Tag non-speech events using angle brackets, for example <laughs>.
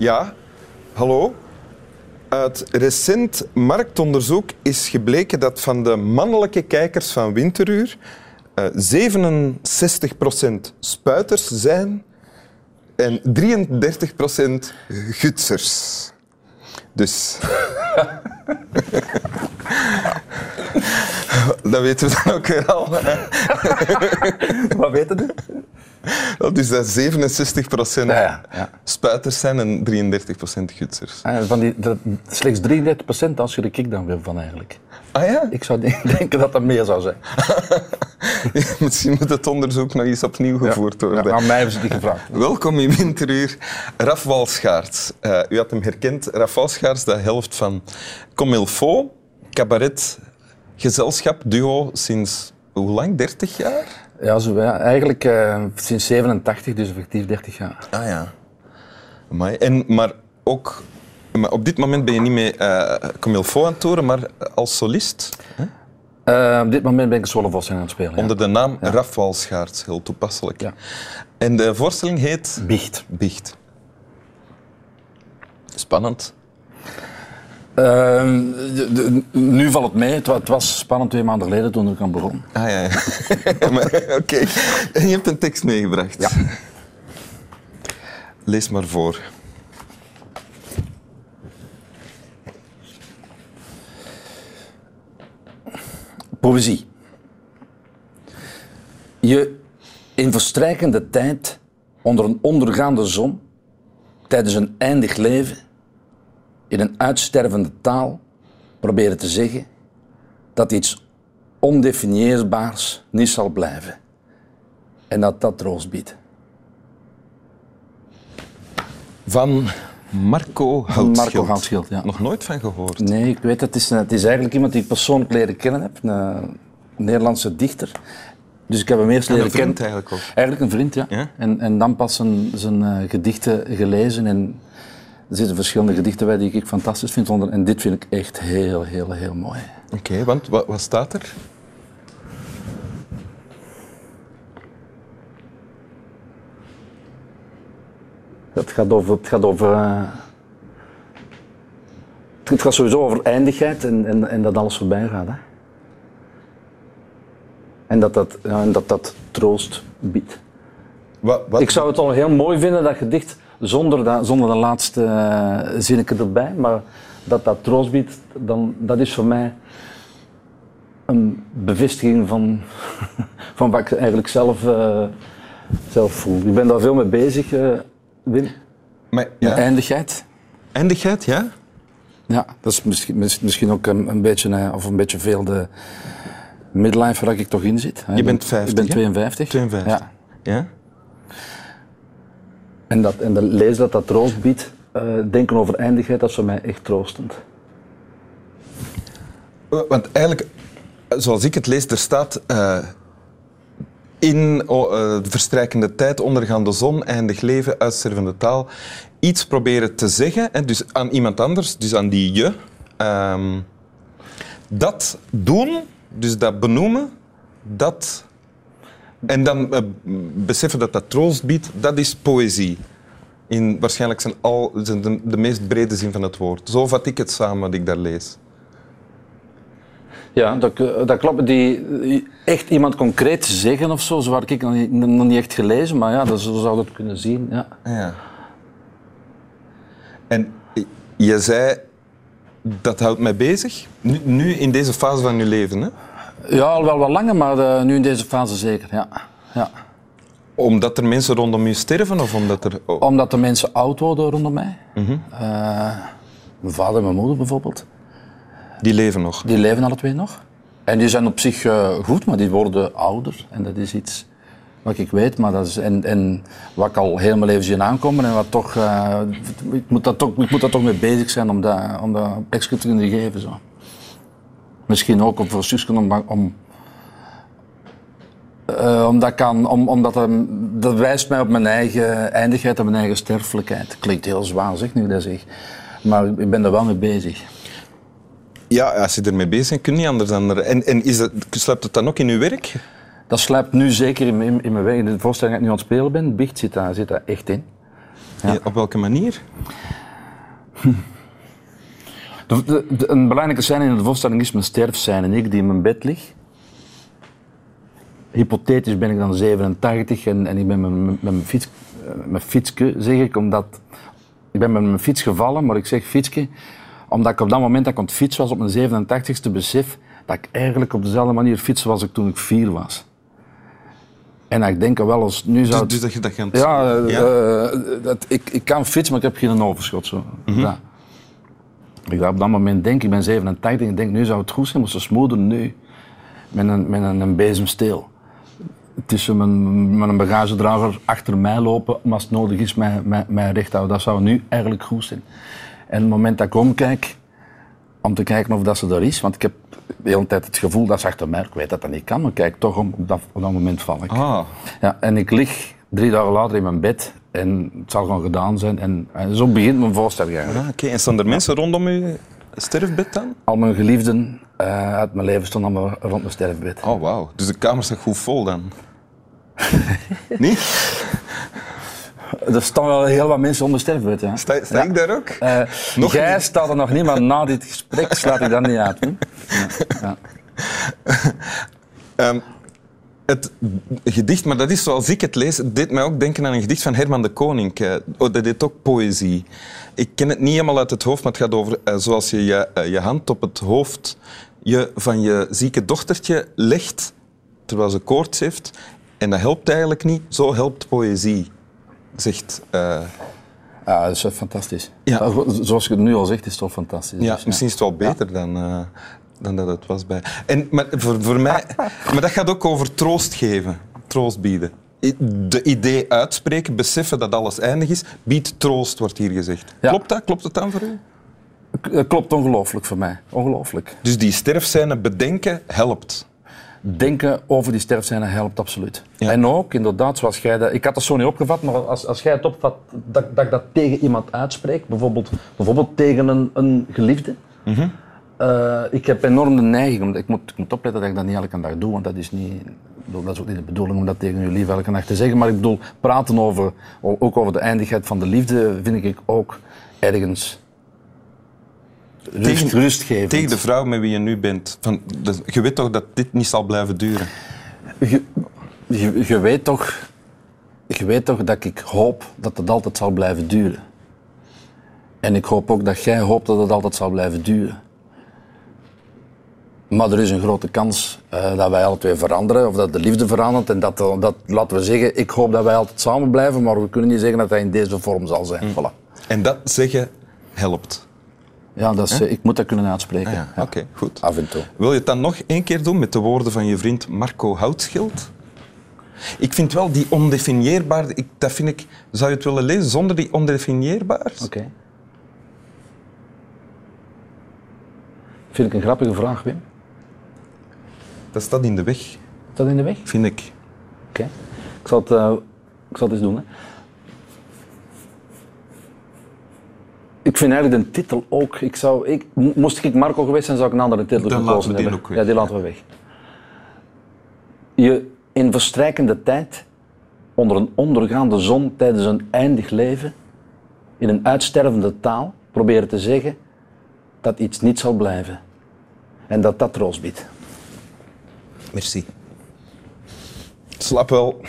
Ja, hallo. Uit recent marktonderzoek is gebleken dat van de mannelijke kijkers van Winteruur eh 67% spuiters zijn en 33% gutsers. Dus. <laughs> dat weten we dan ook weer al. <laughs> Wat weten u? <laughs> Dus dat 67% Ja, ja, ja. spuiters zijn en 33% gutsers. Ah, Van die, dat, slechts 33 procent, als je de ik dan weer van eigenlijk. Ah ja? Ik zou de- <laughs> denken dat dat meer zou zijn. <laughs> Misschien moet het onderzoek nog eens opnieuw gevoerd Ja, worden. aan mij hebben ze die gevraagd. Welkom in Winteruur, Raf Walschaerts. Eh, u had hem herkend. Raf Walschaerts, de helft van Comilfo, cabaret, gezelschap, duo sinds hoe lang? 30 jaar? Ja, zo, ja. eigenlijk eh, sinds 87, dus effectief 30 jaar. Ah ja. Amai. En, maar ook, maar op dit moment ben je niet meer uh, Comilfo aan het toeren, maar als solist. Eh, op dit moment ben ik Vos aan het spelen. ja. Onder de naam Raf Walschaerts, heel toepasselijk. Ja. En de voorstelling heet Biecht. Biecht. Spannend. Ehm, de- de- nu valt het mee. Het, wa- het was spannend twee maanden geleden toen ik aan begon. Ah ja, ja. <laughs> Oké, en je hebt een tekst meegebracht. Ja. Lees maar voor. Poëzie. Je in verstrijkende tijd, onder een ondergaande zon, tijdens een eindig leven, in een uitstervende taal, proberen te zeggen dat iets ondefinieerbaars niet zal blijven. En dat dat troost biedt. Van Marco Houtschild. Marco Houtschild, ja. Nog nooit van gehoord. Nee, ik weet het. Het is, het is eigenlijk iemand die ik persoonlijk leren kennen heb. Een Nederlandse dichter. Dus ik heb hem eerst leren kennen. vriend eigenlijk ook. Eigenlijk een vriend, ja. Ja? En, en dan pas zijn, zijn eh, gedichten gelezen. En er zitten verschillende gedichten bij die ik fantastisch vind. onder- En dit vind ik echt heel, heel, heel mooi. Oké, want wat, wat staat er? Het gaat over... Het gaat, over eh, het gaat sowieso over eindigheid en, en, en dat alles voorbij gaat. Hè? En dat dat, dat dat troost biedt. Wat, wat, Ik zou het al heel mooi vinden, dat gedicht, zonder, dat, zonder de laatste uh, zinnetje erbij. Maar dat dat troost biedt, dan, dat is voor mij een bevestiging van, <laughs> van wat ik eigenlijk zelf, uh, zelf voel. Ik ben daar veel mee bezig, uh, Wim. Maar, ja. Eindigheid. Eindigheid, ja? Ja, dat is misschien, misschien ook een, een beetje, uh, of een beetje veel de midlife waar ik toch in zit. Je bent 50, Ik ben 52. 52. Ja. ja? En, dat, en de dat dat troost biedt, uh, denken over eindigheid, dat is voor mij echt troostend. Want eigenlijk, zoals ik het lees, er staat uh, in uh, de verstrijkende tijd, ondergaande zon, eindig leven, uitstervende taal, iets proberen te zeggen, en dus aan iemand anders, dus aan die je, um, dat doen, dus dat benoemen, dat en dan uh, beseffen dat dat troost biedt, dat is poëzie. In waarschijnlijk zijn al, zijn de, de, meest brede zin van het woord. Zo vat ik het samen wat ik daar lees. Ja, dat, dat klopt. Die, echt iemand concreet zeggen of zo, zo had ik nog niet, nog niet echt gelezen, maar ja, dat, zo zou dat kunnen zien. Ja. ja. En je zei, dat houdt mij bezig, nu, nu in deze fase van je leven, hè? Ja, al wel wat langer, maar uh, nu in deze fase zeker, ja. ja. Omdat er mensen rondom je sterven of omdat er... Oh. Omdat de mensen oud worden rondom mij. Mm -hmm. uh, mijn vader en mijn moeder bijvoorbeeld. Die leven nog? Die leven alle twee nog. En die zijn op zich uh, goed, maar die worden ouder. En dat is iets wat ik weet, maar dat is, en, en wat ik al heel mijn leven zie aankomen. En wat toch, uh, ik, moet dat toch, ik moet daar toch mee bezig zijn om dat, om dat extra te kunnen geven. Zo. Misschien ook voor zusken om, om uh, omdat, kan, om, omdat dat, dat wijst mij op mijn eigen eindigheid en mijn eigen sterfelijkheid. Klinkt heel zwaar, zeg nu dat zeg. Maar ik ben er wel mee bezig. Ja, als je ermee bezig bent, kun je niet anders dan... Er... En, en is dat, sluipt het dan ook in je werk? Dat sluipt nu zeker in, in, in mijn werk. In de voorstelling dat ik nu aan het spelen ben, Bicht zit daar, zit daar echt in. Ja. Ja, op welke manier? <laughs> De, de- de- een belangrijke scène in de voorstelling is mijn sterfscène. En ik die in mijn bed lig. Hypothetisch ben ik dan 87 en, en ik ben met, mijn- met mijn, fiets, eh, mijn fietsje, zeg ik, omdat... Ik ben met mijn fiets gevallen, maar ik zeg fietsje, omdat ik op dat moment dat ik aan het fietsen was, op mijn 87ste, besef dat ik eigenlijk op dezelfde manier fietsen was ik toen ik vier was. En ik denk, wel als nu zou... Dus, het- dus dat je dat gaat... ja, eh, dat, ik, ik kan fietsen, maar ik heb geen overschot. Zo. Ja. Ik op dat moment denk, ik ben 87 en ik denk, nu zou het goed zijn, maar ze smoeden nu met een, met een, een bezemsteel. Tussen mijn, met een bagagedrager achter mij lopen, als het nodig is, mij, mij, mij recht houden. Dat zou nu eigenlijk goed zijn. En op het moment dat ik omkijk, om te kijken of dat ze er is, want ik heb de hele tijd het gevoel dat ze achter mij, ik weet dat dat niet kan, maar kijk toch om, op dat, op dat moment val ik. Ah, Ja, en ik lig drie dagen later in mijn bed en het zal gewoon gedaan zijn. En, en zo begint mijn voorstelling eigenlijk. ah, oké. En staan er mensen rondom uw sterfbed dan? Al mijn geliefden eh, uit mijn leven stonden allemaal rond mijn sterfbed. Oh, wauw. Dus de kamer staat goed vol dan? <laughs> nee? Er staan wel heel wat mensen onder sterfbed, ja. Sta, sta ik daar ook? Eh, Nog jij niet. staat er nog niet, maar na dit gesprek slaat ik dat niet uit. Hè? <laughs> Ja, ja. Ehm, het gedicht, maar dat is zoals ik het lees, het deed mij ook denken aan een gedicht van Herman de Koning. Eh, oh, dat deed ook poëzie. Ik ken het niet helemaal uit het hoofd, maar het gaat over eh, zoals je je, eh, je hand op het hoofd je, van je zieke dochtertje legt, terwijl ze koorts heeft. En dat helpt eigenlijk niet. Zo helpt poëzie, zegt... eh, Ja, dat is fantastisch. Ja. Ja, Zoals je het nu al zegt, is het toch fantastisch. Ja, Dus, misschien is het wel beter dan, dan dat het was bij. En, maar, voor, voor mij, <laughs> maar dat gaat ook over troost geven, troost bieden. De idee uitspreken, beseffen dat alles eindig is, biedt troost, wordt hier gezegd. Ja. Klopt dat? Klopt het dan voor u? Het klopt ongelooflijk voor mij. Ongelooflijk. Dus die sterfscène bedenken helpt. Denken over die sterfscène helpt absoluut. Ja. En ook, inderdaad, zoals jij dat... Ik had dat zo niet opgevat, maar als, als jij het opvat, dat, dat ik dat tegen iemand uitspreek, bijvoorbeeld, bijvoorbeeld tegen een, een geliefde. Mhm. Eh, ik heb enorm de neiging, om- ik moet, ik moet opletten dat ik dat niet elke dag doe, want dat is, niet, dat is ook niet de bedoeling om dat tegen je lief elke dag te zeggen. Maar ik bedoel, praten over, ook over de eindigheid van de liefde, vind ik ook ergens rust, Tegen- rustgevend. Tegen de vrouw met wie je nu bent. Van, dus je weet toch dat dit niet zal blijven duren? Je, je, je weet toch, je weet toch dat ik hoop dat het altijd zal blijven duren. En ik hoop ook dat jij hoopt dat het altijd zal blijven duren. Maar er is een grote kans eh, dat wij alle twee veranderen, of dat de liefde verandert. En dat, dat, laten we zeggen, ik hoop dat wij altijd samen blijven, maar we kunnen niet zeggen dat dat in deze vorm zal zijn. Voilà. En dat zeggen helpt. Ja, dat is, eh, ik moet dat kunnen uitspreken. Ah, ja. Ja. Oké, goed. Af en toe. Wil je het dan nog één keer doen met de woorden van je vriend Marco Houtschild? Ik vind wel die ondefinieerbaar, ik, dat vind ik, zou je het willen lezen zonder die ondefinieerbaar? Oké. Vind ik een grappige vraag, Wim. Dat staat in de weg, Is dat in de weg? vind ik. Oké. Ik, zal het, eh, ik zal het eens doen. Hè. Ik vind eigenlijk de titel ook. Ik zou, ik, mo- moest ik Marco geweest zijn, zou ik een andere titel Dan gekozen laten we die hebben. ook weg. Ja, die laten we weg. Je in verstrijkende tijd, onder een ondergaande zon tijdens een eindig leven, in een uitstervende taal, proberen te zeggen dat iets niet zal blijven. En dat dat troost biedt. Merci. Slap wel.